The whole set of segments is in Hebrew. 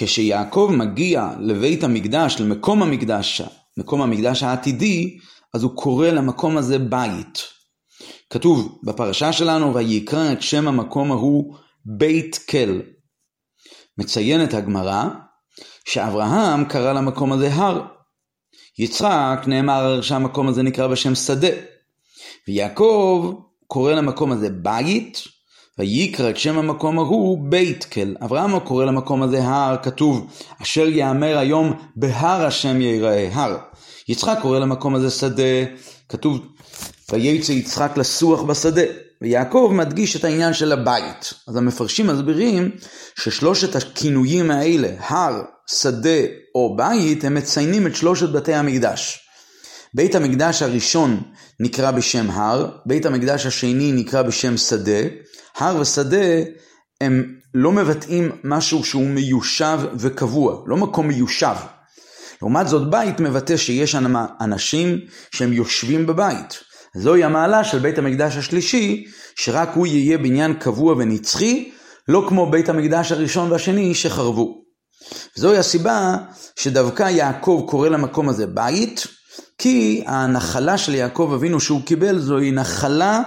כשיעקב מגיע לבית המקדש, למקום המקדש, מקום המקדש העתידי, אז הוא קורא למקום הזה בית. כתוב בפרשה שלנו, ויקרא את שם המקום ההוא בית כל. מציינת הגמרא שאברהם קרא למקום הזה הר. יצחק נאמר שהמקום הזה נקרא בשם שדה. ויעקב קורא למקום הזה בית, ויקרא את שם המקום ההוא בית כל. אברהם קורא למקום הזה הר, כתוב אשר יאמר היום בהר השם ייראה הר. יצחק קורא למקום הזה שדה, כתוב וייצא יצחק לסוח בשדה. ויעקב מדגיש את העניין של הבית. אז המפרשים מסבירים ששלושת הכינויים האלה, הר, שדה או בית, הם מציינים את שלושת בתי המקדש. בית המקדש הראשון נקרא בשם הר, בית המקדש השני נקרא בשם שדה. הר ושדה הם לא מבטאים משהו שהוא מיושב וקבוע, לא מקום מיושב. לעומת זאת בית מבטא שיש אנשים שהם יושבים בבית. זוהי המעלה של בית המקדש השלישי, שרק הוא יהיה בניין קבוע ונצחי, לא כמו בית המקדש הראשון והשני שחרבו. זוהי הסיבה שדווקא יעקב קורא למקום הזה בית, כי הנחלה של יעקב אבינו שהוא קיבל זוהי נחלה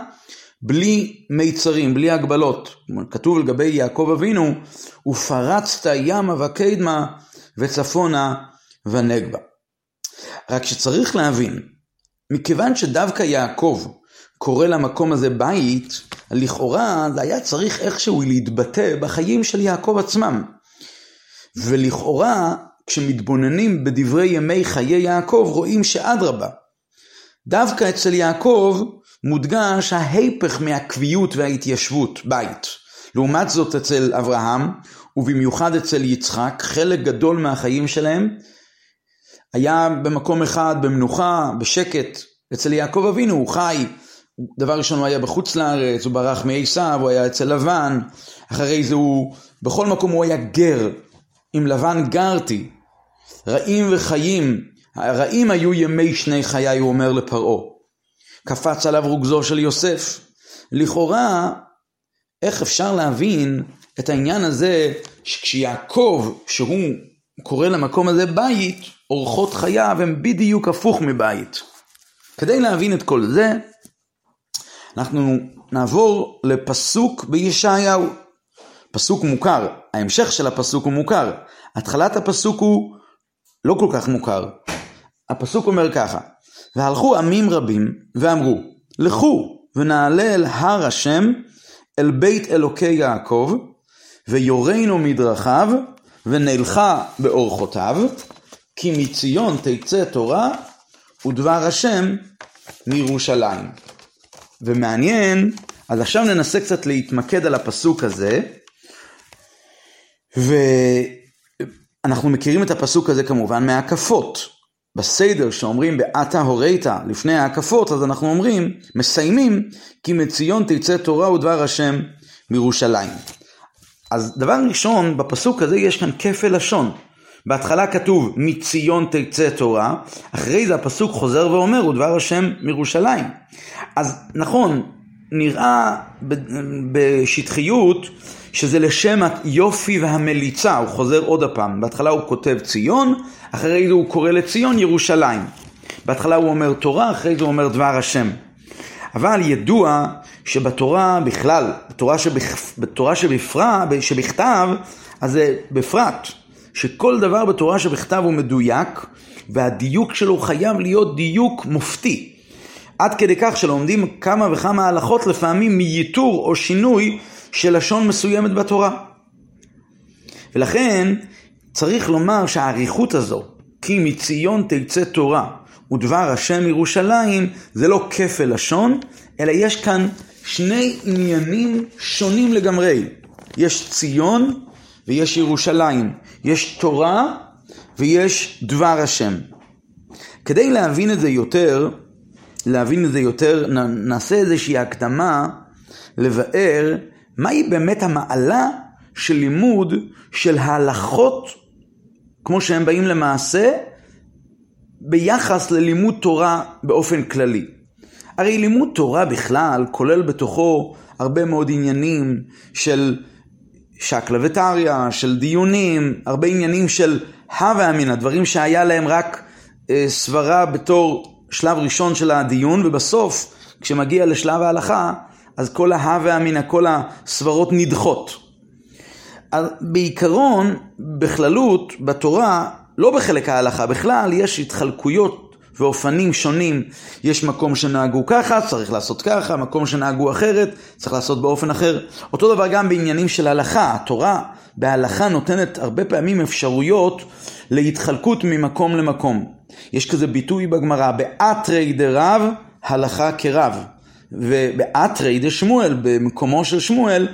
בלי מיצרים, בלי הגבלות. כתוב לגבי יעקב אבינו, ופרצת ימה וקדמה וצפונה ונגבה. רק שצריך להבין, מכיוון שדווקא יעקב קורא למקום הזה בית, לכאורה זה היה צריך איכשהו להתבטא בחיים של יעקב עצמם. ולכאורה, כשמתבוננים בדברי ימי חיי יעקב, רואים שאדרבה. דווקא אצל יעקב מודגש ההיפך מהקביעות וההתיישבות, בית. לעומת זאת אצל אברהם, ובמיוחד אצל יצחק, חלק גדול מהחיים שלהם היה במקום אחד, במנוחה, בשקט. אצל יעקב אבינו הוא חי, דבר ראשון הוא היה בחוץ לארץ, הוא ברח מעשיו, הוא היה אצל לבן, אחרי זה הוא, בכל מקום הוא היה גר, עם לבן גרתי, רעים וחיים, הרעים היו ימי שני חיי, הוא אומר לפרעה. קפץ עליו רוגזו של יוסף. לכאורה, איך אפשר להבין את העניין הזה שכשיעקב, שהוא קורא למקום הזה בית, אורחות חייו הם בדיוק הפוך מבית. כדי להבין את כל זה, אנחנו נעבור לפסוק בישעיהו. פסוק מוכר, ההמשך של הפסוק הוא מוכר. התחלת הפסוק הוא לא כל כך מוכר. הפסוק אומר ככה, והלכו עמים רבים ואמרו, לכו ונעלה אל הר השם, אל בית אלוקי יעקב, ויורנו מדרכיו, ונלכה באורחותיו, כי מציון תצא תורה ודבר השם מירושלים. ומעניין, אז עכשיו ננסה קצת להתמקד על הפסוק הזה, ואנחנו מכירים את הפסוק הזה כמובן מהקפות. בסדר שאומרים בעתה הורית לפני ההקפות, אז אנחנו אומרים, מסיימים, כי מציון תצא תורה ודבר השם מירושלים. אז דבר ראשון, בפסוק הזה יש כאן כפל לשון. בהתחלה כתוב מציון תצא תורה, אחרי זה הפסוק חוזר ואומר ודבר השם מירושלים. אז נכון, נראה בשטחיות שזה לשם היופי והמליצה, הוא חוזר עוד הפעם, בהתחלה הוא כותב ציון, אחרי זה הוא קורא לציון ירושלים. בהתחלה הוא אומר תורה, אחרי זה הוא אומר דבר השם. אבל ידוע שבתורה בכלל, בתורה, שבכ... בתורה שבפרע, שבכתב, אז זה בפרט, שכל דבר בתורה שבכתב הוא מדויק, והדיוק שלו חייב להיות דיוק מופתי. עד כדי כך שלומדים כמה וכמה הלכות לפעמים מייתור או שינוי של לשון מסוימת בתורה. ולכן צריך לומר שהאריכות הזו, כי מציון תצא תורה ודבר השם ירושלים, זה לא כפל לשון, אלא יש כאן שני עניינים שונים לגמרי. יש ציון ויש ירושלים, יש תורה ויש דבר השם. כדי להבין את זה יותר, להבין את זה יותר, נעשה איזושהי הקדמה לבאר מהי באמת המעלה של לימוד של ההלכות כמו שהם באים למעשה ביחס ללימוד תורה באופן כללי. הרי לימוד תורה בכלל כולל בתוכו הרבה מאוד עניינים של, שקלא וטריא, של דיונים, הרבה עניינים של הווה אמינא, דברים שהיה להם רק אה, סברה בתור שלב ראשון של הדיון, ובסוף, כשמגיע לשלב ההלכה, אז כל ההווה אמינא, כל הסברות נדחות. אז בעיקרון, בכללות, בתורה, לא בחלק ההלכה, בכלל יש התחלקויות ואופנים שונים. יש מקום שנהגו ככה, צריך לעשות ככה, מקום שנהגו אחרת, צריך לעשות באופן אחר. אותו דבר גם בעניינים של הלכה. התורה בהלכה נותנת הרבה פעמים אפשרויות להתחלקות ממקום למקום. יש כזה ביטוי בגמרא, באתרי דרב, הלכה כרב. ובאתרי דשמואל, במקומו של שמואל,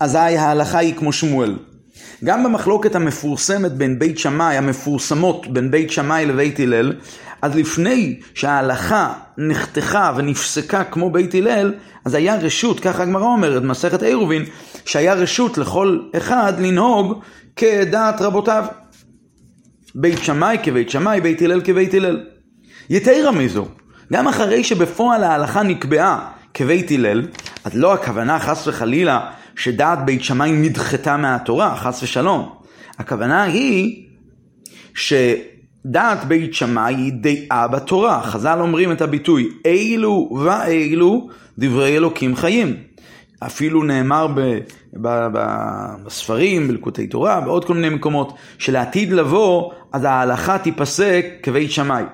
אזי ההלכה היא כמו שמואל. גם במחלוקת המפורסמת בין בית שמאי, המפורסמות בין בית שמאי לבית הלל, אז לפני שההלכה נחתכה ונפסקה כמו בית הלל, אז היה רשות, ככה הגמרא אומרת, מסכת עירובין, שהיה רשות לכל אחד לנהוג כדעת רבותיו. בית שמאי כבית שמאי, בית הלל כבית הלל. יתרה מזו, גם אחרי שבפועל ההלכה נקבעה כבית הלל, אז לא הכוונה חס וחלילה שדעת בית שמאי נדחתה מהתורה, חס ושלום. הכוונה היא שדעת בית שמאי היא דעה בתורה. חז"ל אומרים את הביטוי, אילו ואילו דברי אלוקים חיים. אפילו נאמר ב, ב, ב, בספרים, בלקוטי תורה, בעוד כל מיני מקומות, שלעתיד לבוא, אז ההלכה תיפסק כבית שמאי.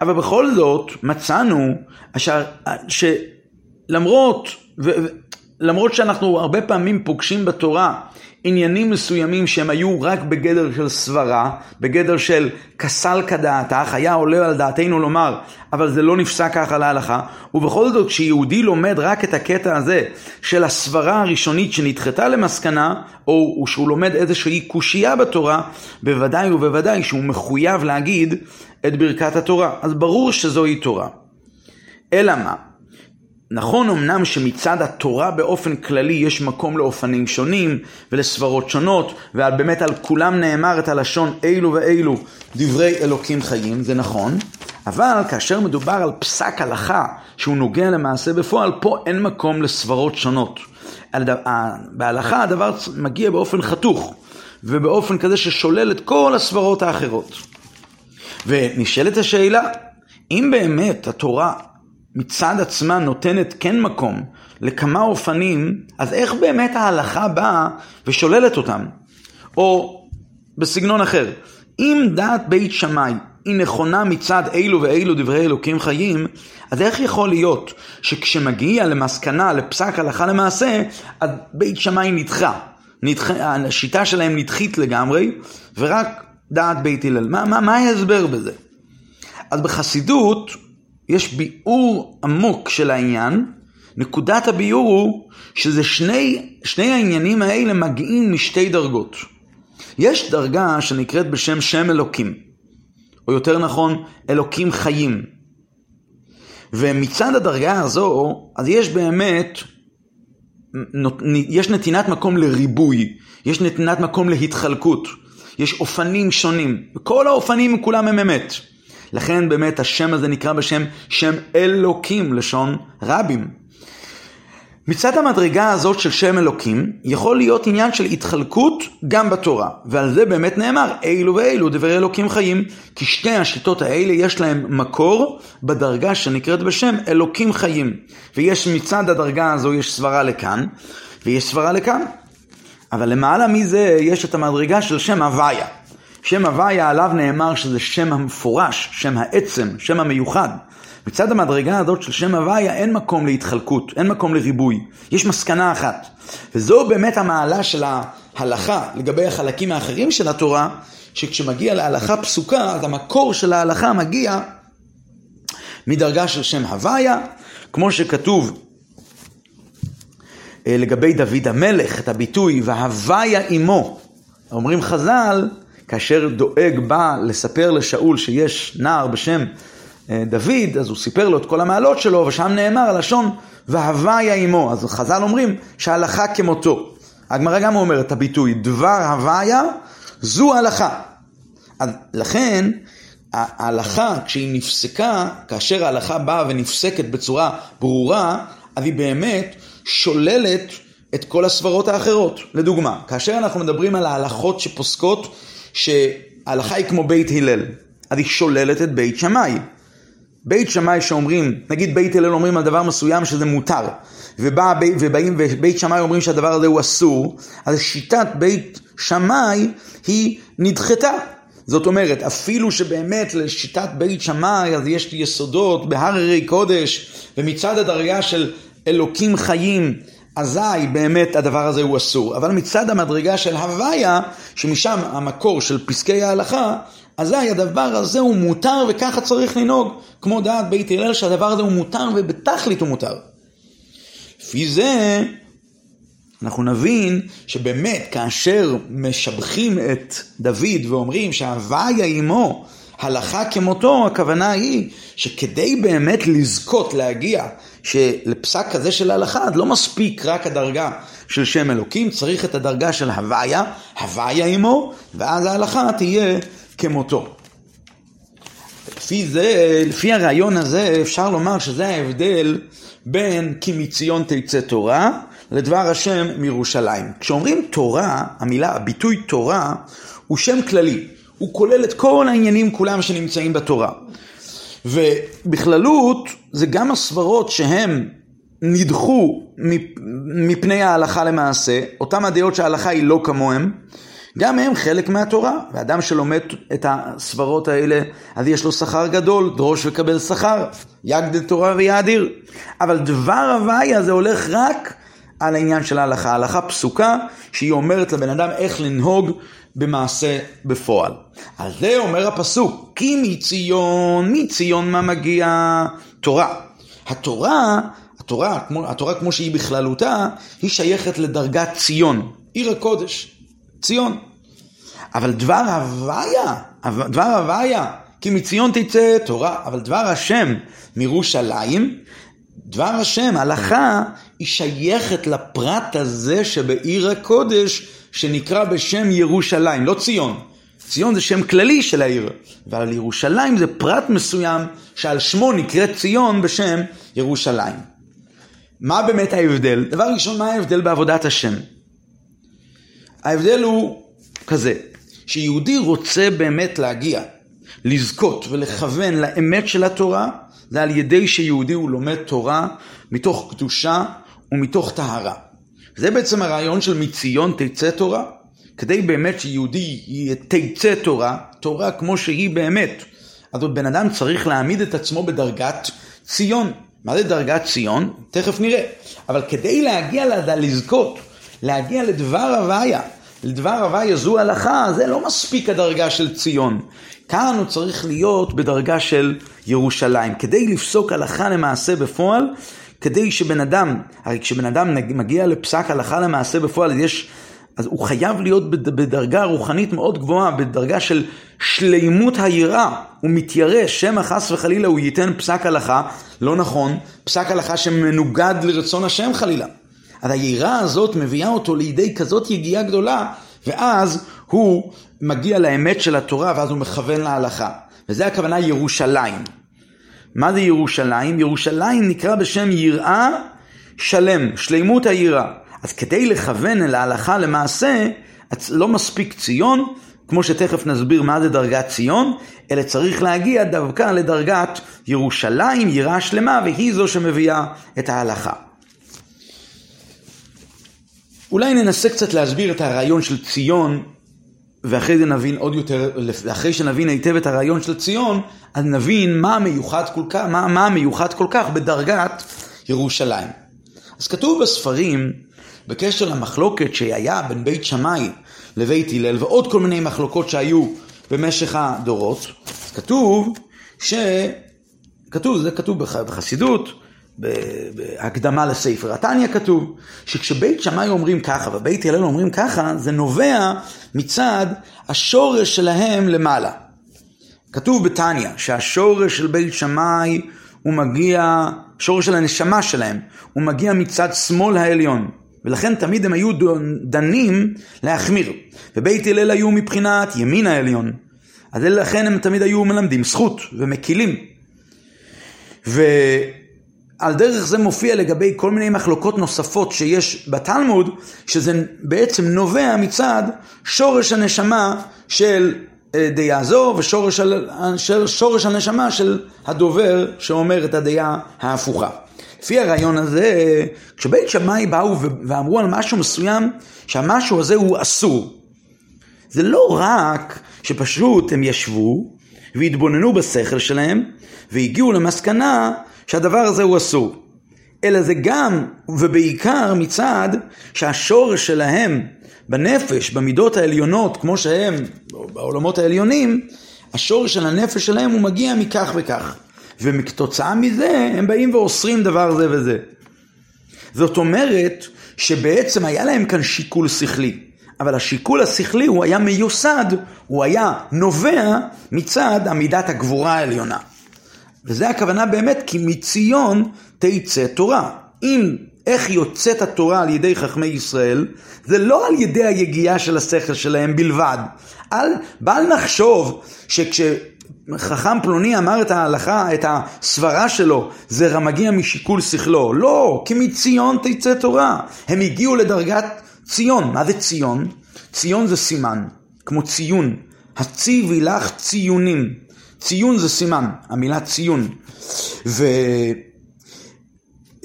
אבל בכל זאת, מצאנו אשר, שלמרות, ו, למרות שאנחנו הרבה פעמים פוגשים בתורה עניינים מסוימים שהם היו רק בגדר של סברה, בגדר של כסל כדעתך, היה עולה על דעתנו לומר, אבל זה לא נפסק ככה להלכה, ובכל זאת כשיהודי לומד רק את הקטע הזה של הסברה הראשונית שנדחתה למסקנה, או שהוא לומד איזושהי קושייה בתורה, בוודאי ובוודאי שהוא מחויב להגיד את ברכת התורה. אז ברור שזוהי תורה. אלא מה? נכון אמנם שמצד התורה באופן כללי יש מקום לאופנים שונים ולסברות שונות ובאמת על כולם נאמר את הלשון אילו ואילו דברי אלוקים חיים, זה נכון, אבל כאשר מדובר על פסק הלכה שהוא נוגע למעשה בפועל, פה אין מקום לסברות שונות. בהלכה הדבר מגיע באופן חתוך ובאופן כזה ששולל את כל הסברות האחרות. ונשאלת השאלה, אם באמת התורה מצד עצמה נותנת כן מקום לכמה אופנים, אז איך באמת ההלכה באה ושוללת אותם? או בסגנון אחר, אם דעת בית שמאי היא נכונה מצד אילו ואילו דברי אלוקים חיים, אז איך יכול להיות שכשמגיע למסקנה, לפסק הלכה למעשה, אז בית שמאי נדחה, נדחה, השיטה שלהם נדחית לגמרי, ורק דעת בית הלל. מה, מה, מה ההסבר בזה? אז בחסידות יש ביאור עמוק של העניין, נקודת הביאור הוא שזה שני, שני העניינים האלה מגיעים משתי דרגות. יש דרגה שנקראת בשם שם אלוקים, או יותר נכון, אלוקים חיים. ומצד הדרגה הזו, אז יש באמת, יש נתינת מקום לריבוי, יש נתינת מקום להתחלקות, יש אופנים שונים, וכל האופנים כולם הם אמת. לכן באמת השם הזה נקרא בשם שם אלוקים, לשון רבים. מצד המדרגה הזאת של שם אלוקים, יכול להיות עניין של התחלקות גם בתורה. ועל זה באמת נאמר, אילו ואילו דברי אלוקים חיים. כי שתי השיטות האלה יש להם מקור בדרגה שנקראת בשם אלוקים חיים. ויש מצד הדרגה הזו, יש סברה לכאן, ויש סברה לכאן. אבל למעלה מזה יש את המדרגה של שם הוויה. שם הוויה עליו נאמר שזה שם המפורש, שם העצם, שם המיוחד. מצד המדרגה הזאת של שם הוויה אין מקום להתחלקות, אין מקום לריבוי. יש מסקנה אחת. וזו באמת המעלה של ההלכה לגבי החלקים האחרים של התורה, שכשמגיע להלכה פסוקה, אז המקור של ההלכה מגיע מדרגה של שם הוויה, כמו שכתוב אה, לגבי דוד המלך, את הביטוי והוויה עמו. אומרים חז"ל, כאשר דואג בא לספר לשאול שיש נער בשם אה, דוד, אז הוא סיפר לו את כל המעלות שלו, ושם נאמר הלשון והוויה עמו. אז חז"ל אומרים שההלכה כמותו. הגמרא גם אומרת את הביטוי דבר הוויה זו הלכה. אז לכן ההלכה כשהיא נפסקה, כאשר ההלכה באה ונפסקת בצורה ברורה, אז היא באמת שוללת את כל הסברות האחרות. לדוגמה, כאשר אנחנו מדברים על ההלכות שפוסקות שההלכה היא כמו בית הלל, אז היא שוללת את בית שמאי. בית שמאי שאומרים, נגיד בית הלל אומרים על דבר מסוים שזה מותר, ובא, ובאים ובית שמאי אומרים שהדבר הזה הוא אסור, אז שיטת בית שמאי היא נדחתה. זאת אומרת, אפילו שבאמת לשיטת בית שמאי אז יש יסודות בהררי קודש, ומצד הדרגה של אלוקים חיים, אזי באמת הדבר הזה הוא אסור. אבל מצד המדרגה של הוויה, שמשם המקור של פסקי ההלכה, אזי הדבר הזה הוא מותר וככה צריך לנהוג. כמו דעת בית הלל שהדבר הזה הוא מותר ובתכלית הוא מותר. לפי זה אנחנו נבין שבאמת כאשר משבחים את דוד ואומרים שההוויה עמו הלכה כמותו, הכוונה היא שכדי באמת לזכות להגיע שלפסק כזה של ההלכה, לא מספיק רק הדרגה של שם אלוקים, צריך את הדרגה של הוויה, הוויה עמו, ואז ההלכה תהיה כמותו. לפי זה, לפי הרעיון הזה, אפשר לומר שזה ההבדל בין כי מציון תצא תורה לדבר השם מירושלים. כשאומרים תורה, המילה, הביטוי תורה, הוא שם כללי. הוא כולל את כל העניינים כולם שנמצאים בתורה. ובכללות זה גם הסברות שהם נדחו מפני ההלכה למעשה, אותם הדעות שההלכה היא לא כמוהם, גם הם חלק מהתורה, ואדם שלומד את הסברות האלה, אז יש לו שכר גדול, דרוש וקבל שכר, יגדל תורה ויאדיר. אבל דבר הוויה זה הולך רק על העניין של ההלכה, ההלכה פסוקה, שהיא אומרת לבן אדם איך לנהוג במעשה בפועל. על זה אומר הפסוק, כי מציון, מציון מה מגיע? תורה. התורה, התורה, התורה כמו שהיא בכללותה, היא שייכת לדרגת ציון, עיר הקודש, ציון. אבל דבר הוויה, דבר הוויה, כי מציון תצא תורה, אבל דבר השם מירושלים, דבר השם, הלכה, היא שייכת לפרט הזה שבעיר הקודש, שנקרא בשם ירושלים, לא ציון. ציון זה שם כללי של העיר, אבל ירושלים זה פרט מסוים שעל שמו נקראת ציון בשם ירושלים. מה באמת ההבדל? דבר ראשון, מה ההבדל בעבודת השם? ההבדל הוא כזה, שיהודי רוצה באמת להגיע, לזכות ולכוון לאמת של התורה, זה על ידי שיהודי הוא לומד תורה מתוך קדושה ומתוך טהרה. זה בעצם הרעיון של מציון תצא תורה, כדי באמת שיהודי תצא תורה, תורה כמו שהיא באמת. אז בן אדם צריך להעמיד את עצמו בדרגת ציון. מה זה דרגת ציון? תכף נראה. אבל כדי להגיע לזכות, להגיע לדבר הוויה, לדבר הוויה זו הלכה, זה לא מספיק הדרגה של ציון. כאן הוא צריך להיות בדרגה של ירושלים. כדי לפסוק הלכה למעשה בפועל, כדי שבן אדם, הרי כשבן אדם מגיע לפסק הלכה למעשה בפועל, יש, אז הוא חייב להיות בדרגה רוחנית מאוד גבוהה, בדרגה של שלימות היראה. הוא מתיירא, שמא חס וחלילה הוא ייתן פסק הלכה, לא נכון, פסק הלכה שמנוגד לרצון השם חלילה. אז היראה הזאת מביאה אותו לידי כזאת יגיעה גדולה, ואז הוא מגיע לאמת של התורה, ואז הוא מכוון להלכה. וזה הכוונה ירושלים. מה זה ירושלים? ירושלים נקרא בשם יראה שלם, שלימות היראה. אז כדי לכוון אל ההלכה למעשה, לא מספיק ציון, כמו שתכף נסביר מה זה דרגת ציון, אלא צריך להגיע דווקא לדרגת ירושלים, יראה שלמה, והיא זו שמביאה את ההלכה. אולי ננסה קצת להסביר את הרעיון של ציון, ואחרי זה נבין עוד יותר, אחרי שנבין היטב את הרעיון של ציון, אז נבין מה מיוחד כל כך, מה, מה מיוחד כל כך בדרגת ירושלים. אז כתוב בספרים, בקשר למחלוקת שהיה בין בית שמאי לבית הלל, ועוד כל מיני מחלוקות שהיו במשך הדורות, כתוב ש... כתוב, זה כתוב בחסידות, בהקדמה לספר התניא כתוב, שכשבית שמאי אומרים ככה ובית הלל אומרים ככה, זה נובע מצד השורש שלהם למעלה. כתוב בתניא שהשורש של בית שמאי הוא מגיע, שורש של הנשמה שלהם, הוא מגיע מצד שמאל העליון. ולכן תמיד הם היו דנים להחמיר. ובית הלל היו מבחינת ימין העליון. אז לכן הם תמיד היו מלמדים זכות ומקילים. ו... על דרך זה מופיע לגבי כל מיני מחלוקות נוספות שיש בתלמוד, שזה בעצם נובע מצד שורש הנשמה של אה, דעה זו ושורש שורש הנשמה של הדובר שאומר את הדעה ההפוכה. לפי הרעיון הזה, כשבית שמאי באו ואמרו על משהו מסוים, שהמשהו הזה הוא אסור. זה לא רק שפשוט הם ישבו והתבוננו בשכל שלהם והגיעו למסקנה שהדבר הזה הוא אסור. אלא זה גם ובעיקר מצד שהשורש שלהם בנפש, במידות העליונות, כמו שהם בעולמות העליונים, השורש של הנפש שלהם הוא מגיע מכך וכך. וכתוצאה מזה הם באים ואוסרים דבר זה וזה. זאת אומרת שבעצם היה להם כאן שיקול שכלי. אבל השיקול השכלי הוא היה מיוסד, הוא היה נובע מצד עמידת הגבורה העליונה. וזה הכוונה באמת, כי מציון תצא תורה. אם איך יוצאת התורה על ידי חכמי ישראל, זה לא על ידי היגיעה של השכל שלהם בלבד. אל, בל נחשוב שכשחכם פלוני אמר את ההלכה, את הסברה שלו, זה מגיע משיקול שכלו. לא, כי מציון תצא תורה. הם הגיעו לדרגת ציון. מה זה ציון? ציון זה סימן, כמו ציון. הציבי לך ציונים. ציון זה סימן, המילה ציון.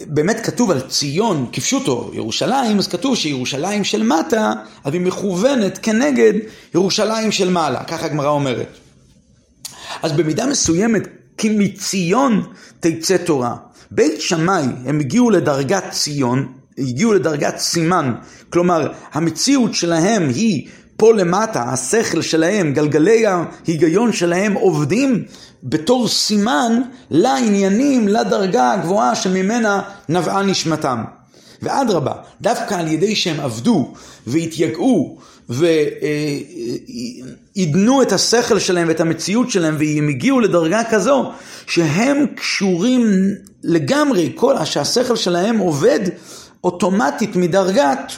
ובאמת כתוב על ציון, כפשוטו, ירושלים, אז כתוב שירושלים של מטה, אז היא מכוונת כנגד ירושלים של מעלה, ככה הגמרא אומרת. אז במידה מסוימת, כי מציון תצא תורה. בית שמאי, הם הגיעו לדרגת ציון, הגיעו לדרגת סימן, כלומר המציאות שלהם היא פה למטה, השכל שלהם, גלגלי ההיגיון שלהם עובדים בתור סימן לעניינים, לדרגה הגבוהה שממנה נבעה נשמתם. ואדרבה, דווקא על ידי שהם עבדו והתייגעו ועידנו את השכל שלהם ואת המציאות שלהם והם הגיעו לדרגה כזו שהם קשורים לגמרי, כל שהשכל שלהם עובד אוטומטית מדרגת,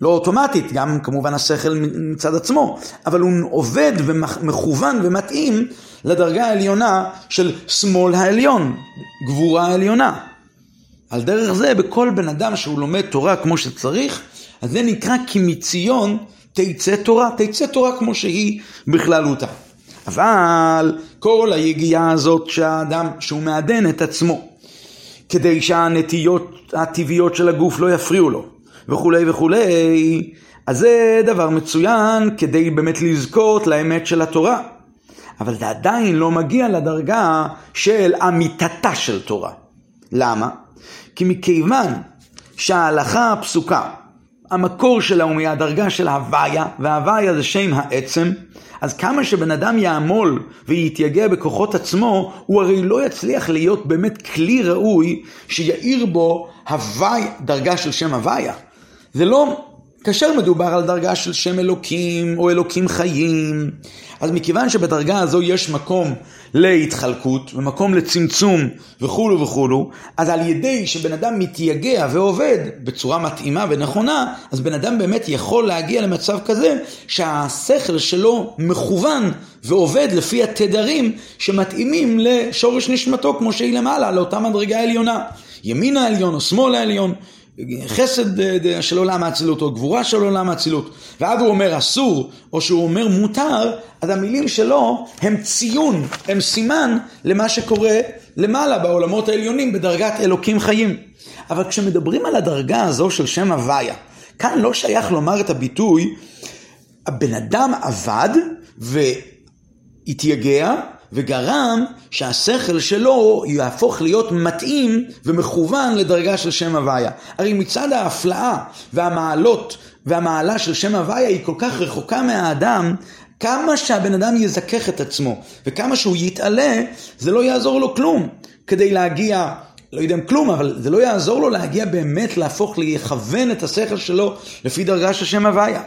לא אוטומטית, גם כמובן השכל מצד עצמו, אבל הוא עובד ומכוון ומתאים לדרגה העליונה של שמאל העליון, גבורה העליונה. על דרך זה, בכל בן אדם שהוא לומד תורה כמו שצריך, אז זה נקרא כי מציון תצא תורה, תצא תורה כמו שהיא בכללותה. אבל כל היגיעה הזאת שהאדם, שהוא מעדן את עצמו, כדי שהנטיות הטבעיות של הגוף לא יפריעו לו, וכולי וכולי, אז זה דבר מצוין כדי באמת לזכות לאמת של התורה. אבל זה עדיין לא מגיע לדרגה של אמיתתה של תורה. למה? כי מכיוון שההלכה הפסוקה, המקור שלה הוא מהדרגה של הוויה, והוויה זה שם העצם, אז כמה שבן אדם יעמול ויתייגע בכוחות עצמו, הוא הרי לא יצליח להיות באמת כלי ראוי שיאיר בו הווי, דרגה של שם הוויה. זה לא כאשר מדובר על דרגה של שם אלוקים או אלוקים חיים, אז מכיוון שבדרגה הזו יש מקום להתחלקות ומקום לצמצום וכולו וכולו, אז על ידי שבן אדם מתייגע ועובד בצורה מתאימה ונכונה, אז בן אדם באמת יכול להגיע למצב כזה שהשכל שלו מכוון ועובד לפי התדרים שמתאימים לשורש נשמתו כמו שהיא למעלה, לאותה מדרגה עליונה. ימין העליון או שמאל העליון. חסד אה, של עולם האצילות או גבורה של עולם האצילות ואז הוא אומר אסור או שהוא אומר מותר אז המילים שלו הם ציון, הם סימן למה שקורה למעלה בעולמות העליונים בדרגת אלוקים חיים. אבל כשמדברים על הדרגה הזו של שם הוויה כאן לא שייך לומר את הביטוי הבן אדם עבד והתייגע וגרם שהשכל שלו יהפוך להיות מתאים ומכוון לדרגה של שם הוויה. הרי מצד ההפלאה והמעלות והמעלה של שם הוויה היא כל כך רחוקה מהאדם, כמה שהבן אדם יזכך את עצמו וכמה שהוא יתעלה, זה לא יעזור לו כלום כדי להגיע לא יודע אם כלום, אבל זה לא יעזור לו להגיע באמת להפוך, לכוון את השכל שלו לפי דרגה של שם הוויה.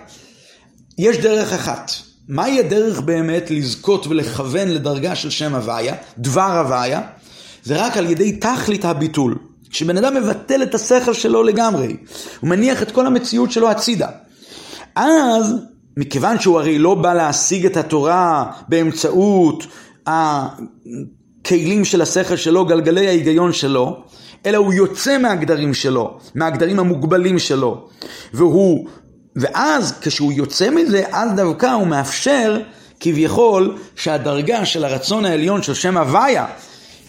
יש דרך אחת, מהי הדרך באמת לזכות ולכוון לדרגה של שם הוויה, דבר הוויה? זה רק על ידי תכלית הביטול. כשבן אדם מבטל את השכל שלו לגמרי, הוא מניח את כל המציאות שלו הצידה. אז, מכיוון שהוא הרי לא בא להשיג את התורה באמצעות הכלים של השכל שלו, גלגלי ההיגיון שלו, אלא הוא יוצא מהגדרים שלו, מהגדרים המוגבלים שלו. והוא, ואז כשהוא יוצא מזה, אז דווקא הוא מאפשר כביכול שהדרגה של הרצון העליון של שם הוויה,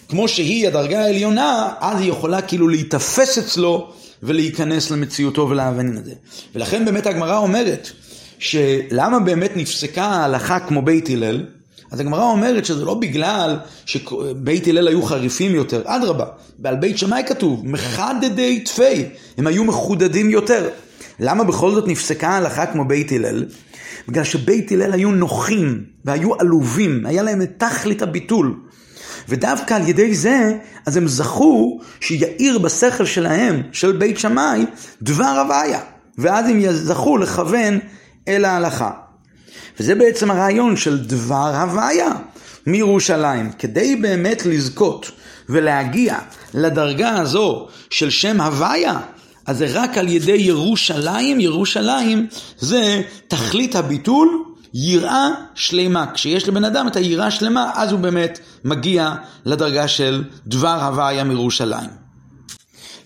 כמו שהיא הדרגה העליונה, אז היא יכולה כאילו להיתפס אצלו ולהיכנס למציאותו ולהבין את זה. ולכן באמת הגמרא אומרת, שלמה באמת נפסקה ההלכה כמו בית הלל? אז הגמרא אומרת שזה לא בגלל שבית הלל היו חריפים יותר, אדרבה, ועל בית שמאי כתוב, מחדדי תפי, הם היו מחודדים יותר. למה בכל זאת נפסקה ההלכה כמו בית הלל? בגלל שבית הלל היו נוחים והיו עלובים, היה להם את תכלית הביטול. ודווקא על ידי זה, אז הם זכו שיאיר בשכל שלהם, של בית שמאי, דבר הוויה. ואז הם זכו לכוון אל ההלכה. וזה בעצם הרעיון של דבר הוויה מירושלים. כדי באמת לזכות ולהגיע לדרגה הזו של שם הוויה, אז זה רק על ידי ירושלים, ירושלים זה תכלית הביטול, יראה שלמה. כשיש לבן אדם את היראה שלמה, אז הוא באמת מגיע לדרגה של דבר הוויה מירושלים.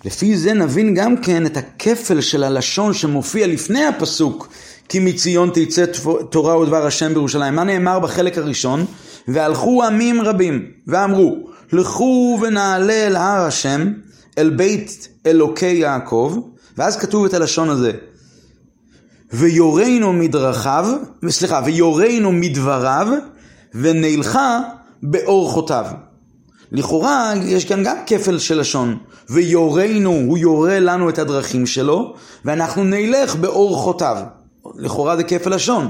לפי זה נבין גם כן את הכפל של הלשון שמופיע לפני הפסוק כי מציון תצא תורה ודבר השם בירושלים. מה נאמר בחלק הראשון? והלכו עמים רבים ואמרו לכו ונעלה אל הר השם אל בית אלוקי יעקב ואז כתוב את הלשון הזה ויורנו מדרכיו, סליחה, ויורנו מדבריו ונלכה באורחותיו. לכאורה יש כאן גם כפל של לשון, ויורנו, הוא יורה לנו את הדרכים שלו, ואנחנו נלך באורחותיו. לכאורה זה כפל לשון.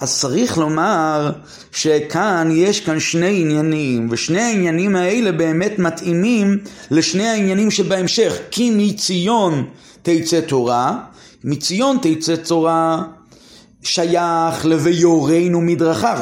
אז צריך לומר שכאן יש כאן שני עניינים, ושני העניינים האלה באמת מתאימים לשני העניינים שבהמשך. כי מציון תצא תורה, מציון תצא תורה שייך ל"ויורנו מדרכיו".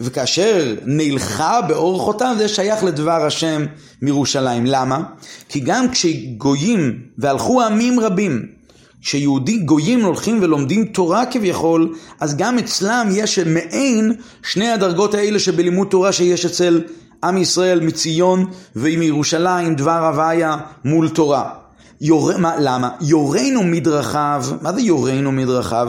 וכאשר נלכה באורחותיו זה שייך לדבר השם מירושלים. למה? כי גם כשגויים והלכו עמים רבים כשיהודי גויים הולכים ולומדים תורה כביכול, אז גם אצלם יש מעין שני הדרגות האלה שבלימוד תורה שיש אצל עם ישראל מציון ומירושלים, דבר הוויה מול תורה. יור... מה, למה? יורנו מדרכיו, מה זה יורנו מדרכיו?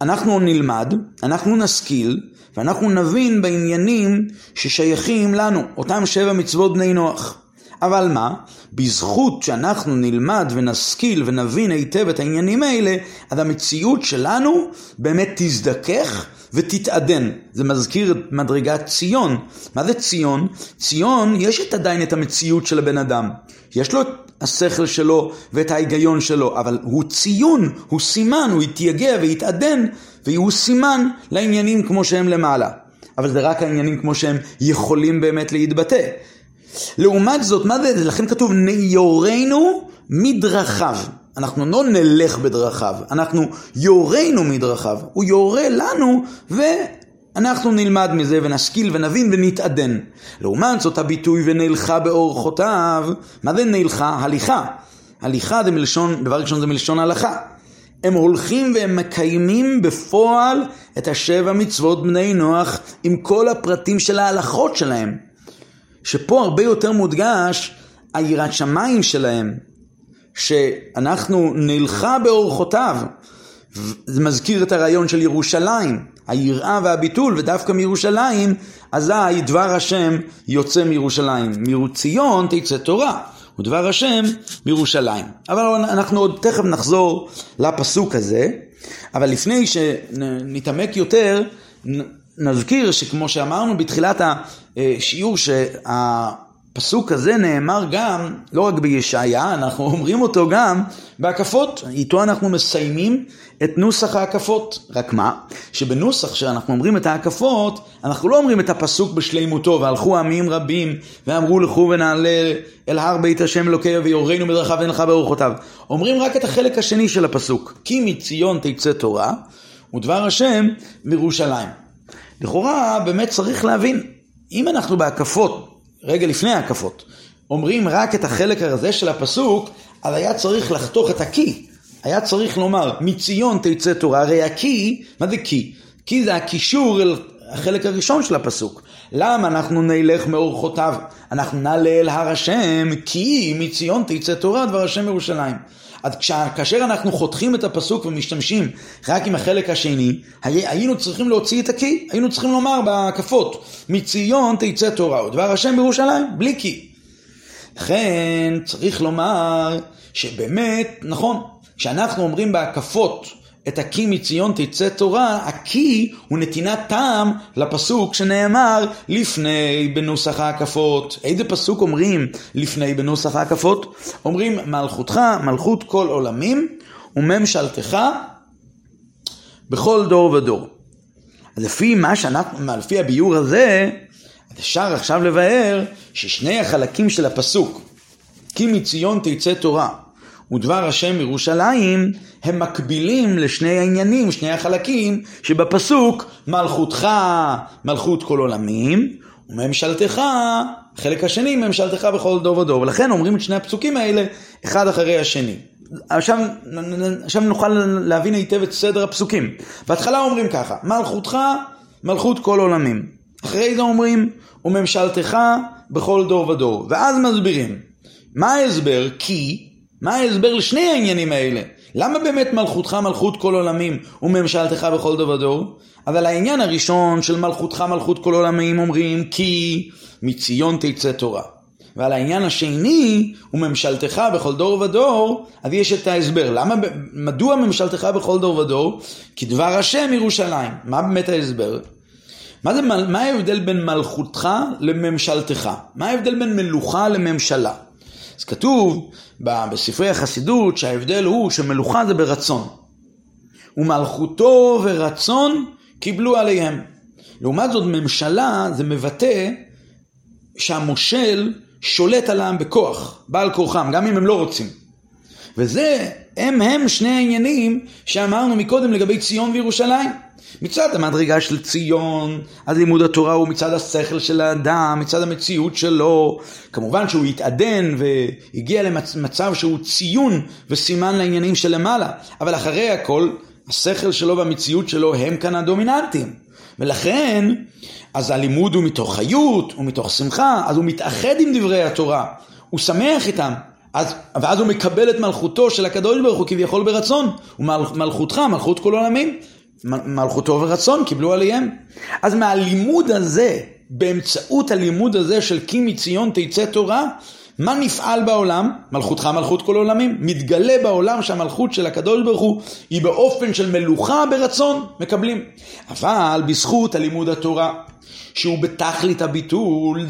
אנחנו נלמד, אנחנו נשכיל, ואנחנו נבין בעניינים ששייכים לנו, אותם שבע מצוות בני נוח. אבל מה? בזכות שאנחנו נלמד ונשכיל ונבין היטב את העניינים האלה, אז המציאות שלנו באמת תזדכך ותתעדן. זה מזכיר את מדרגת ציון. מה זה ציון? ציון, יש את עדיין את המציאות של הבן אדם. יש לו את השכל שלו ואת ההיגיון שלו, אבל הוא ציון, הוא סימן, הוא יתייגע ויתעדן, והוא סימן לעניינים כמו שהם למעלה. אבל זה רק העניינים כמו שהם יכולים באמת להתבטא. לעומת זאת, מה זה? לכן כתוב יורנו מדרכיו. אנחנו לא נלך בדרכיו, אנחנו יורנו מדרכיו. הוא יורה לנו ואנחנו נלמד מזה ונשכיל ונבין ונתעדן. לעומת זאת הביטוי ונלכה באורחותיו, מה זה נלכה? הליכה. הליכה זה מלשון, דבר ראשון זה מלשון הלכה. הם הולכים והם מקיימים בפועל את השבע מצוות בני נוח עם כל הפרטים של ההלכות שלהם. שפה הרבה יותר מודגש היראת שמיים שלהם, שאנחנו נלכה באורחותיו. זה מזכיר את הרעיון של ירושלים, היראה והביטול, ודווקא מירושלים, אזי דבר השם יוצא מירושלים. מציון תצא תורה, ודבר השם מירושלים. אבל אנחנו עוד תכף נחזור לפסוק הזה, אבל לפני שנתעמק יותר, נזכיר שכמו שאמרנו בתחילת השיעור שהפסוק הזה נאמר גם, לא רק בישעיה, אנחנו אומרים אותו גם בהקפות, איתו אנחנו מסיימים את נוסח ההקפות. רק מה? שבנוסח שאנחנו אומרים את ההקפות, אנחנו לא אומרים את הפסוק בשלימותו, והלכו עמים רבים, ואמרו לכו ונעלה אל הר בית השם אלוקי ויורנו מדרכיו ונלכה באורחותיו. אומרים רק את החלק השני של הפסוק, כי מציון תצא תורה, ודבר השם מירושלים. לכאורה באמת צריך להבין, אם אנחנו בהקפות, רגע לפני ההקפות, אומרים רק את החלק הזה של הפסוק, אז היה צריך לחתוך את הקי. היה צריך לומר, מציון תצא תורה, הרי הקי, מה זה קי? קי זה הקישור אל החלק הראשון של הפסוק. למה אנחנו נלך מאורחותיו? אנחנו נעלה אל הר השם, כי מציון תצא תורה דבר השם ירושלים. אז כאשר אנחנו חותכים את הפסוק ומשתמשים רק עם החלק השני, היינו צריכים להוציא את הקי, היינו צריכים לומר בהקפות, מציון תצא תורה ודבר השם בירושלים, בלי קי. לכן צריך לומר שבאמת, נכון, כשאנחנו אומרים בהקפות את הקי מציון תצא תורה, הקי הוא נתינת טעם לפסוק שנאמר לפני בנוסח ההקפות. איזה פסוק אומרים לפני בנוסח ההקפות? אומרים מלכותך, מלכות כל עולמים וממשלתך בכל דור ודור. אז לפי מה שאנחנו, לפי הביור הזה, אפשר עכשיו לבאר ששני החלקים של הפסוק, כי מציון תצא תורה ודבר השם ירושלים, הם מקבילים לשני העניינים, שני החלקים, שבפסוק מלכותך מלכות כל עולמים, וממשלתך, החלק השני, ממשלתך בכל דור ודור. ולכן אומרים את שני הפסוקים האלה, אחד אחרי השני. עכשיו, עכשיו נוכל להבין היטב את סדר הפסוקים. בהתחלה אומרים ככה, מלכותך מלכות כל עולמים. אחרי זה אומרים, וממשלתך בכל דור ודור. ואז מסבירים. מה ההסבר? כי מה ההסבר לשני העניינים האלה? למה באמת מלכותך מלכות כל עולמים וממשלתך בכל דור ודור? אבל העניין הראשון של מלכותך מלכות כל עולמים אומרים כי מציון תצא תורה. ועל העניין השני, וממשלתך בכל דור ודור, אז יש את ההסבר. למה, מדוע ממשלתך בכל דור ודור? כי דבר השם ירושלים. מה באמת ההסבר? מה, זה, מה ההבדל בין מלכותך לממשלתך? מה ההבדל בין מלוכה לממשלה? אז כתוב בספרי החסידות שההבדל הוא שמלוכה זה ברצון. ומלכותו ורצון קיבלו עליהם. לעומת זאת ממשלה זה מבטא שהמושל שולט על העם בכוח, בעל כורחם, גם אם הם לא רוצים. וזה, הם הם שני העניינים שאמרנו מקודם לגבי ציון וירושלים. מצד המדרגה של ציון, אז לימוד התורה הוא מצד השכל של האדם, מצד המציאות שלו. כמובן שהוא התעדן והגיע למצב שהוא ציון וסימן לעניינים שלמעלה, אבל אחרי הכל, השכל שלו והמציאות שלו הם כאן הדומיננטיים. ולכן, אז הלימוד הוא מתוך חיות, הוא מתוך שמחה, אז הוא מתאחד עם דברי התורה, הוא שמח איתם. אז, ואז הוא מקבל את מלכותו של הקדוש ברוך הוא כביכול ברצון, ומלכותך, מלכות כל עולמים. מלכותו ורצון קיבלו עליהם. אז מהלימוד הזה, באמצעות הלימוד הזה של כי מציון תצא תורה, מה נפעל בעולם? מלכותך מלכות כל עולמים. מתגלה בעולם שהמלכות של הקדוש ברוך הוא היא באופן של מלוכה ברצון, מקבלים. אבל בזכות הלימוד התורה, שהוא בתכלית הביטול,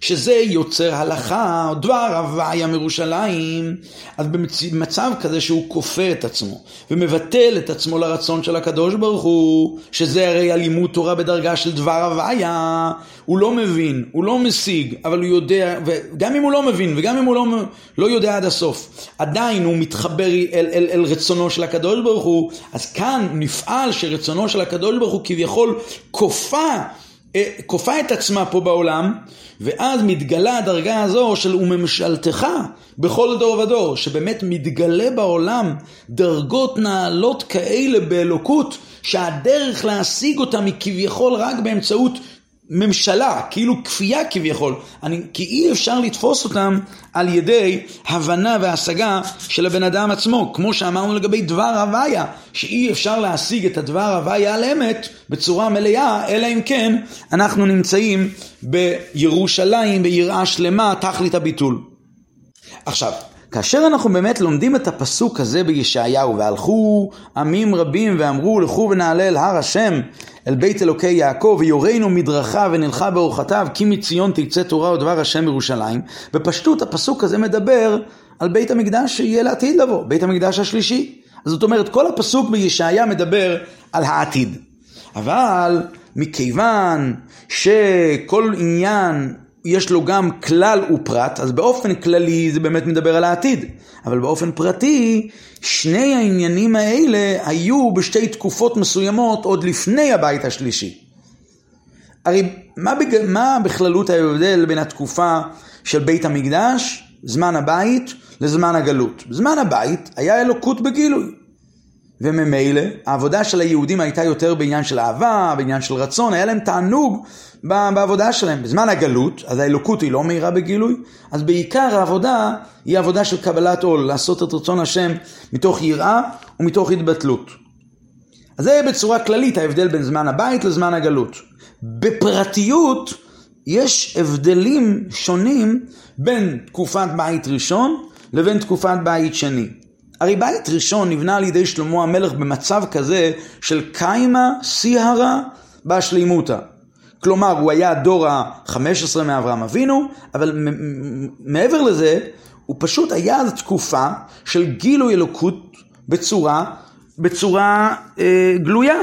שזה יוצר הלכה, או דבר הוויה מירושלים, אז במצב כזה שהוא כופה את עצמו, ומבטל את עצמו לרצון של הקדוש ברוך הוא, שזה הרי הלימוד תורה בדרגה של דבר הוויה, הוא לא מבין, הוא לא משיג, אבל הוא יודע, וגם אם הוא לא מבין, וגם אם הוא לא, לא יודע עד הסוף, עדיין הוא מתחבר אל, אל, אל רצונו של הקדוש ברוך הוא, אז כאן נפעל שרצונו של הקדוש ברוך הוא כביכול כופה כופה את עצמה פה בעולם, ואז מתגלה הדרגה הזו של וממשלתך בכל דור ודור, שבאמת מתגלה בעולם דרגות נעלות כאלה באלוקות, שהדרך להשיג אותם היא כביכול רק באמצעות ממשלה, כאילו כפייה כביכול, אני, כי אי אפשר לתפוס אותם על ידי הבנה והשגה של הבן אדם עצמו, כמו שאמרנו לגבי דבר הוויה, שאי אפשר להשיג את הדבר הוויה על אמת בצורה מלאה, אלא אם כן אנחנו נמצאים בירושלים, ביראה שלמה, תכלית הביטול. עכשיו, כאשר אנחנו באמת לומדים את הפסוק הזה בישעיהו, והלכו עמים רבים ואמרו לכו ונעלה אל הר השם, אל בית אלוקי יעקב, ויורנו מדרכה ונלכה באורחתיו, כי מציון תצא תורה ודבר השם ירושלים. בפשטות הפסוק הזה מדבר על בית המקדש שיהיה לעתיד לבוא, בית המקדש השלישי. אז זאת אומרת, כל הפסוק בישעיה מדבר על העתיד. אבל מכיוון שכל עניין יש לו גם כלל ופרט, אז באופן כללי זה באמת מדבר על העתיד. אבל באופן פרטי, שני העניינים האלה היו בשתי תקופות מסוימות עוד לפני הבית השלישי. הרי מה, בג... מה בכללות ההבדל בין התקופה של בית המקדש, זמן הבית, לזמן הגלות? בזמן הבית היה אלוקות בגילוי. וממילא העבודה של היהודים הייתה יותר בעניין של אהבה, בעניין של רצון, היה להם תענוג בעבודה שלהם. בזמן הגלות, אז האלוקות היא לא מהירה בגילוי, אז בעיקר העבודה היא עבודה של קבלת עול, לעשות את רצון השם מתוך יראה ומתוך התבטלות. אז זה בצורה כללית ההבדל בין זמן הבית לזמן הגלות. בפרטיות יש הבדלים שונים בין תקופת בית ראשון לבין תקופת בית שני. הרי בית ראשון נבנה על ידי שלמה המלך במצב כזה של קיימה סיהרה בשלימותה. כלומר, הוא היה הדור ה-15 מאברהם אבינו, אבל מעבר לזה, הוא פשוט היה אז תקופה של גילוי אלוקות בצורה, בצורה אה, גלויה.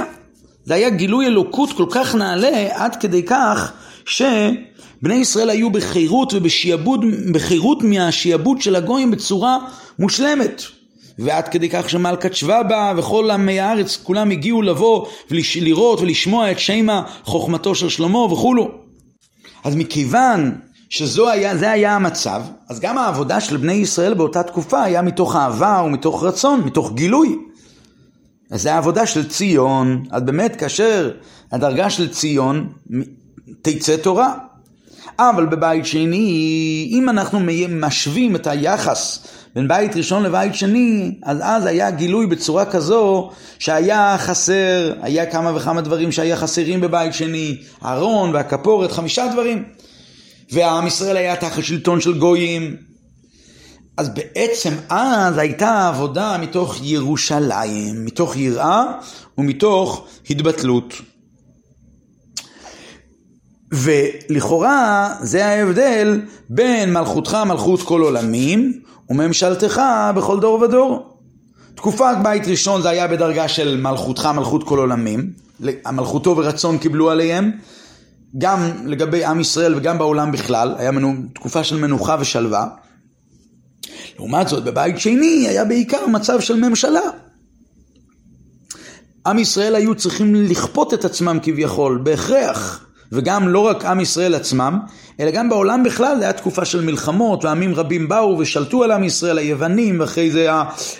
זה היה גילוי אלוקות כל כך נעלה, עד כדי כך שבני ישראל היו בחירות ובשיעבוד, בחירות מהשיעבוד של הגויים בצורה מושלמת. ועד כדי כך שמלכת שבא בה וכל עמי הארץ כולם הגיעו לבוא ולראות ולשמוע את שמה חוכמתו של שלמה וכולו. אז מכיוון שזה היה, היה המצב, אז גם העבודה של בני ישראל באותה תקופה היה מתוך אהבה ומתוך רצון, מתוך גילוי. אז זה העבודה של ציון, אז באמת כאשר הדרגה של ציון תצא תורה. אבל בבית שני, אם אנחנו משווים את היחס בין בית ראשון לבית שני, אז אז היה גילוי בצורה כזו שהיה חסר, היה כמה וכמה דברים שהיה חסרים בבית שני, הארון והכפורת, חמישה דברים. ועם ישראל היה תחת שלטון של גויים. אז בעצם אז הייתה עבודה מתוך ירושלים, מתוך יראה ומתוך התבטלות. ולכאורה זה ההבדל בין מלכותך מלכות כל עולמים וממשלתך בכל דור ודור. תקופת בית ראשון זה היה בדרגה של מלכותך מלכות כל עולמים, המלכותו ורצון קיבלו עליהם, גם לגבי עם ישראל וגם בעולם בכלל, היה מנו, תקופה של מנוחה ושלווה. לעומת זאת בבית שני היה בעיקר מצב של ממשלה. עם ישראל היו צריכים לכפות את עצמם כביכול, בהכרח, וגם לא רק עם ישראל עצמם, אלא גם בעולם בכלל, זו הייתה תקופה של מלחמות, ועמים רבים באו ושלטו על עם ישראל, היוונים, ואחרי זה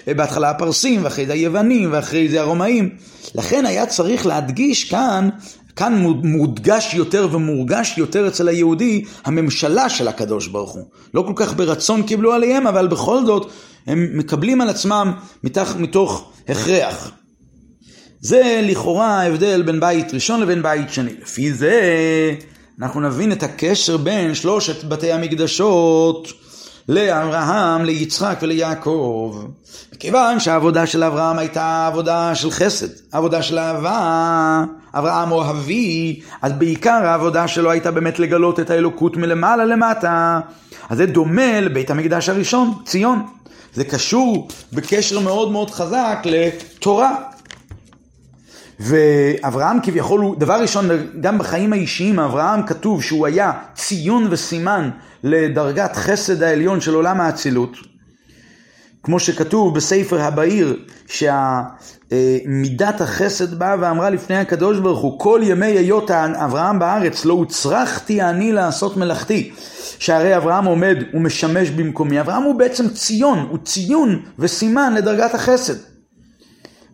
בהתחלה הפרסים, ואחרי זה היוונים, ואחרי זה הרומאים. לכן היה צריך להדגיש כאן, כאן מודגש יותר ומורגש יותר אצל היהודי, הממשלה של הקדוש ברוך הוא. לא כל כך ברצון קיבלו עליהם, אבל בכל זאת, הם מקבלים על עצמם מתוך, מתוך הכרח. זה לכאורה ההבדל בין בית ראשון לבין בית שני. לפי זה אנחנו נבין את הקשר בין שלושת בתי המקדשות לאברהם, ליצחק וליעקב. מכיוון שהעבודה של אברהם הייתה עבודה של חסד, עבודה של אהבה, אברהם אוהבי, אז בעיקר העבודה שלו הייתה באמת לגלות את האלוקות מלמעלה למטה. אז זה דומה לבית המקדש הראשון, ציון. זה קשור בקשר מאוד מאוד חזק לתורה. ואברהם כביכול הוא, דבר ראשון, גם בחיים האישיים, אברהם כתוב שהוא היה ציון וסימן לדרגת חסד העליון של עולם האצילות. כמו שכתוב בספר הבהיר, שמידת החסד באה ואמרה לפני הקדוש ברוך הוא, כל ימי היות אברהם בארץ לא הוצרכתי אני לעשות מלאכתי. שהרי אברהם עומד ומשמש במקומי. אברהם הוא בעצם ציון, הוא ציון וסימן לדרגת החסד.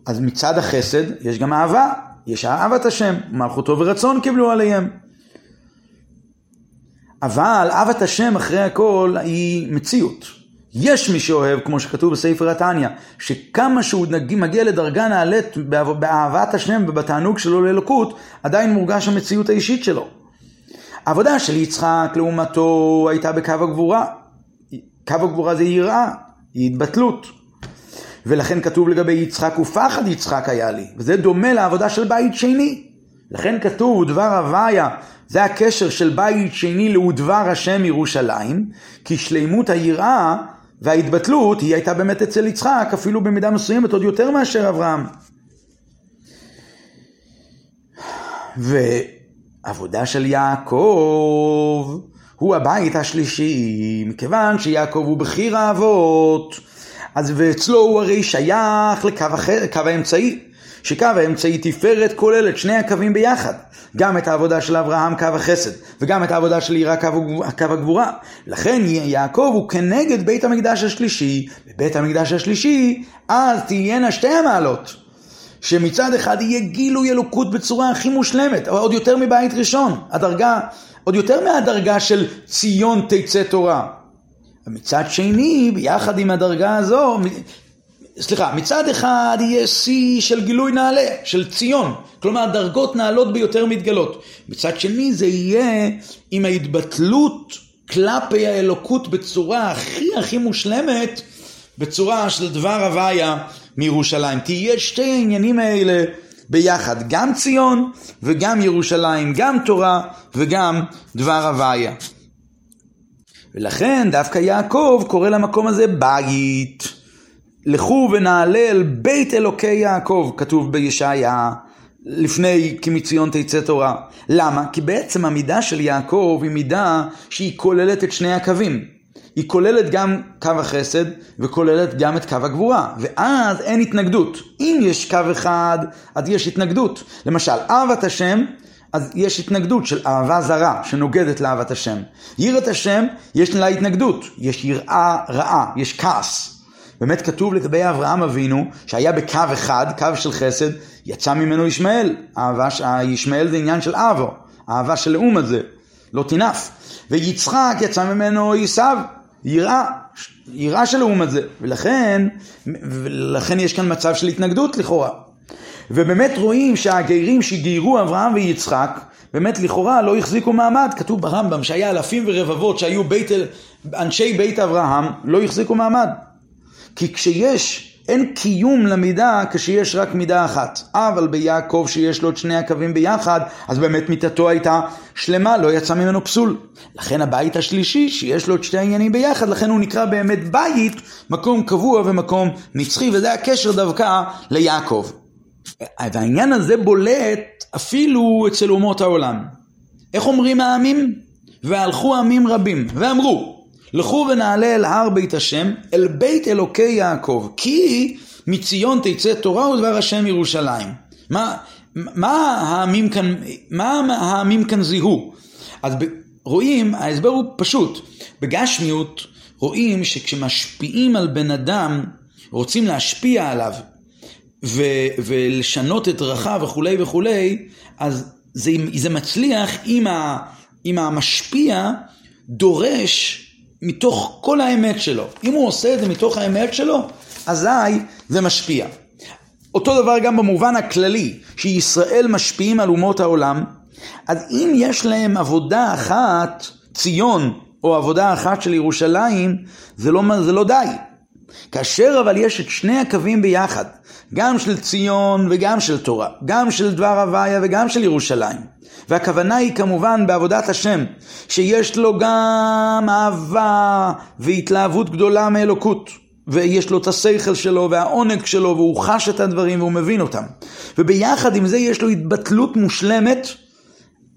אז מצד החסד יש גם אהבה, יש אהבת השם, מלכותו ורצון קיבלו עליהם. אבל אהבת השם אחרי הכל היא מציאות. יש מי שאוהב, כמו שכתוב בספר התניא, שכמה שהוא מגיע לדרגה נעלית באהבת השם ובתענוג שלו לאלוקות, עדיין מורגש המציאות האישית שלו. העבודה של יצחק לעומתו הייתה בקו הגבורה. קו הגבורה זה יראה, היא התבטלות. ולכן כתוב לגבי יצחק, ופחד יצחק היה לי. וזה דומה לעבודה של בית שני. לכן כתוב, דבר הוויה, זה הקשר של בית שני לדבר השם ירושלים, כי שלימות היראה וההתבטלות היא הייתה באמת אצל יצחק, אפילו במידה מסוימת עוד יותר מאשר אברהם. ועבודה של יעקב הוא הבית השלישי, מכיוון שיעקב הוא בכיר האבות. אז ואצלו הוא הרי שייך לקו אחר, קו האמצעי. שקו האמצעי תפארת כולל את שני הקווים ביחד. גם את העבודה של אברהם קו החסד, וגם את העבודה של יראה קו, קו הגבורה. לכן יעקב הוא כנגד בית המקדש השלישי, בבית המקדש השלישי, אז תהיינה שתי המעלות. שמצד אחד יהיה גילוי אלוקות בצורה הכי מושלמת, עוד יותר מבית ראשון, הדרגה, עוד יותר מהדרגה של ציון תצא תורה. ומצד שני, ביחד עם הדרגה הזו, סליחה, מצד אחד יהיה שיא של גילוי נעלה, של ציון, כלומר דרגות נעלות ביותר מתגלות. מצד שני זה יהיה עם ההתבטלות כלפי האלוקות בצורה הכי הכי מושלמת, בצורה של דבר הוויה מירושלים. תהיה שתי העניינים האלה ביחד, גם ציון וגם ירושלים, גם תורה וגם דבר הוויה. ולכן דווקא יעקב קורא למקום הזה בית. לכו ונעלה אל בית אלוקי יעקב, כתוב בישעיה, לפני כי מציון תצא תורה. למה? כי בעצם המידה של יעקב היא מידה שהיא כוללת את שני הקווים. היא כוללת גם קו החסד וכוללת גם את קו הגבורה, ואז אין התנגדות. אם יש קו אחד, אז יש התנגדות. למשל, אהבת השם, אז יש התנגדות של אהבה זרה שנוגדת לאהבת השם. יראת השם, יש לה התנגדות, יש יראה רעה, יש כעס. באמת כתוב לגבי אברהם אבינו, שהיה בקו אחד, קו של חסד, יצא ממנו ישמעאל. אהבה, ישמעאל זה עניין של אבו, אהבה של לאום הזה, לא תינף. ויצחק יצא ממנו עשיו, יראה, יראה של לאום הזה. ולכן, ולכן יש כאן מצב של התנגדות לכאורה. ובאמת רואים שהגרים שגיירו אברהם ויצחק, באמת לכאורה לא החזיקו מעמד, כתוב ברמב"ם שהיה אלפים ורבבות שהיו בית, אנשי בית אברהם, לא החזיקו מעמד. כי כשיש, אין קיום למידה כשיש רק מידה אחת. אבל ביעקב שיש לו את שני הקווים ביחד, אז באמת מיתתו הייתה שלמה, לא יצא ממנו פסול. לכן הבית השלישי, שיש לו את שתי העניינים ביחד, לכן הוא נקרא באמת בית, מקום קבוע ומקום נצחי, וזה הקשר דווקא ליעקב. והעניין הזה בולט אפילו אצל אומות העולם. איך אומרים העמים? והלכו עמים רבים, ואמרו, לכו ונעלה אל הר בית השם, אל בית אלוקי יעקב, כי מציון תצא תורה ודבר השם ירושלים. מה, מה העמים כאן, מה העמים כאן זיהו? אז רואים, ההסבר הוא פשוט. בגשמיות רואים שכשמשפיעים על בן אדם, רוצים להשפיע עליו ו- ולשנות את דרכיו וכולי וכולי, אז זה, זה מצליח אם, ה- אם המשפיע דורש מתוך כל האמת שלו. אם הוא עושה את זה מתוך האמת שלו, אזי זה משפיע. אותו דבר גם במובן הכללי, שישראל משפיעים על אומות העולם, אז אם יש להם עבודה אחת, ציון, או עבודה אחת של ירושלים, זה לא, זה לא די. כאשר אבל יש את שני הקווים ביחד, גם של ציון וגם של תורה, גם של דבר הוויה וגם של ירושלים, והכוונה היא כמובן בעבודת השם, שיש לו גם אהבה והתלהבות גדולה מאלוקות. ויש לו את השכל שלו והעונג שלו והוא חש את הדברים והוא מבין אותם. וביחד עם זה יש לו התבטלות מושלמת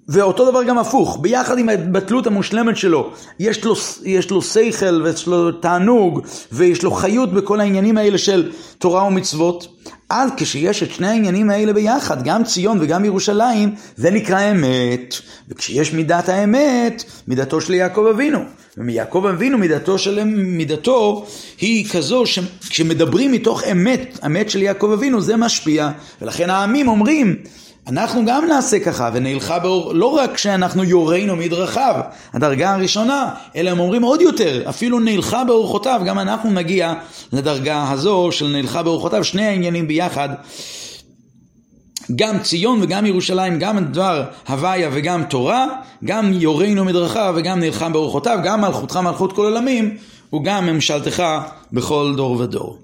ואותו דבר גם הפוך, ביחד עם ההתבטלות המושלמת שלו, יש לו, יש לו שכל ויש לו תענוג ויש לו חיות בכל העניינים האלה של תורה ומצוות, אז כשיש את שני העניינים האלה ביחד, גם ציון וגם ירושלים, זה נקרא אמת. וכשיש מידת האמת, מידתו של יעקב אבינו. ומיעקב אבינו מידתו של מידתו היא כזו שכשמדברים מתוך אמת, אמת של יעקב אבינו, זה משפיע. ולכן העמים אומרים, אנחנו גם נעשה ככה, ונלכה באור, לא רק שאנחנו יורינו מדרכיו, הדרגה הראשונה, אלא הם אומרים עוד יותר, אפילו נלכה באורחותיו, גם אנחנו נגיע לדרגה הזו של נלכה באורחותיו, שני העניינים ביחד. גם ציון וגם ירושלים, גם דבר הוויה וגם תורה, גם יורינו מדרכיו וגם נלחם באורחותיו, גם מלכותך מלכות כל עולמים, וגם ממשלתך בכל דור ודור.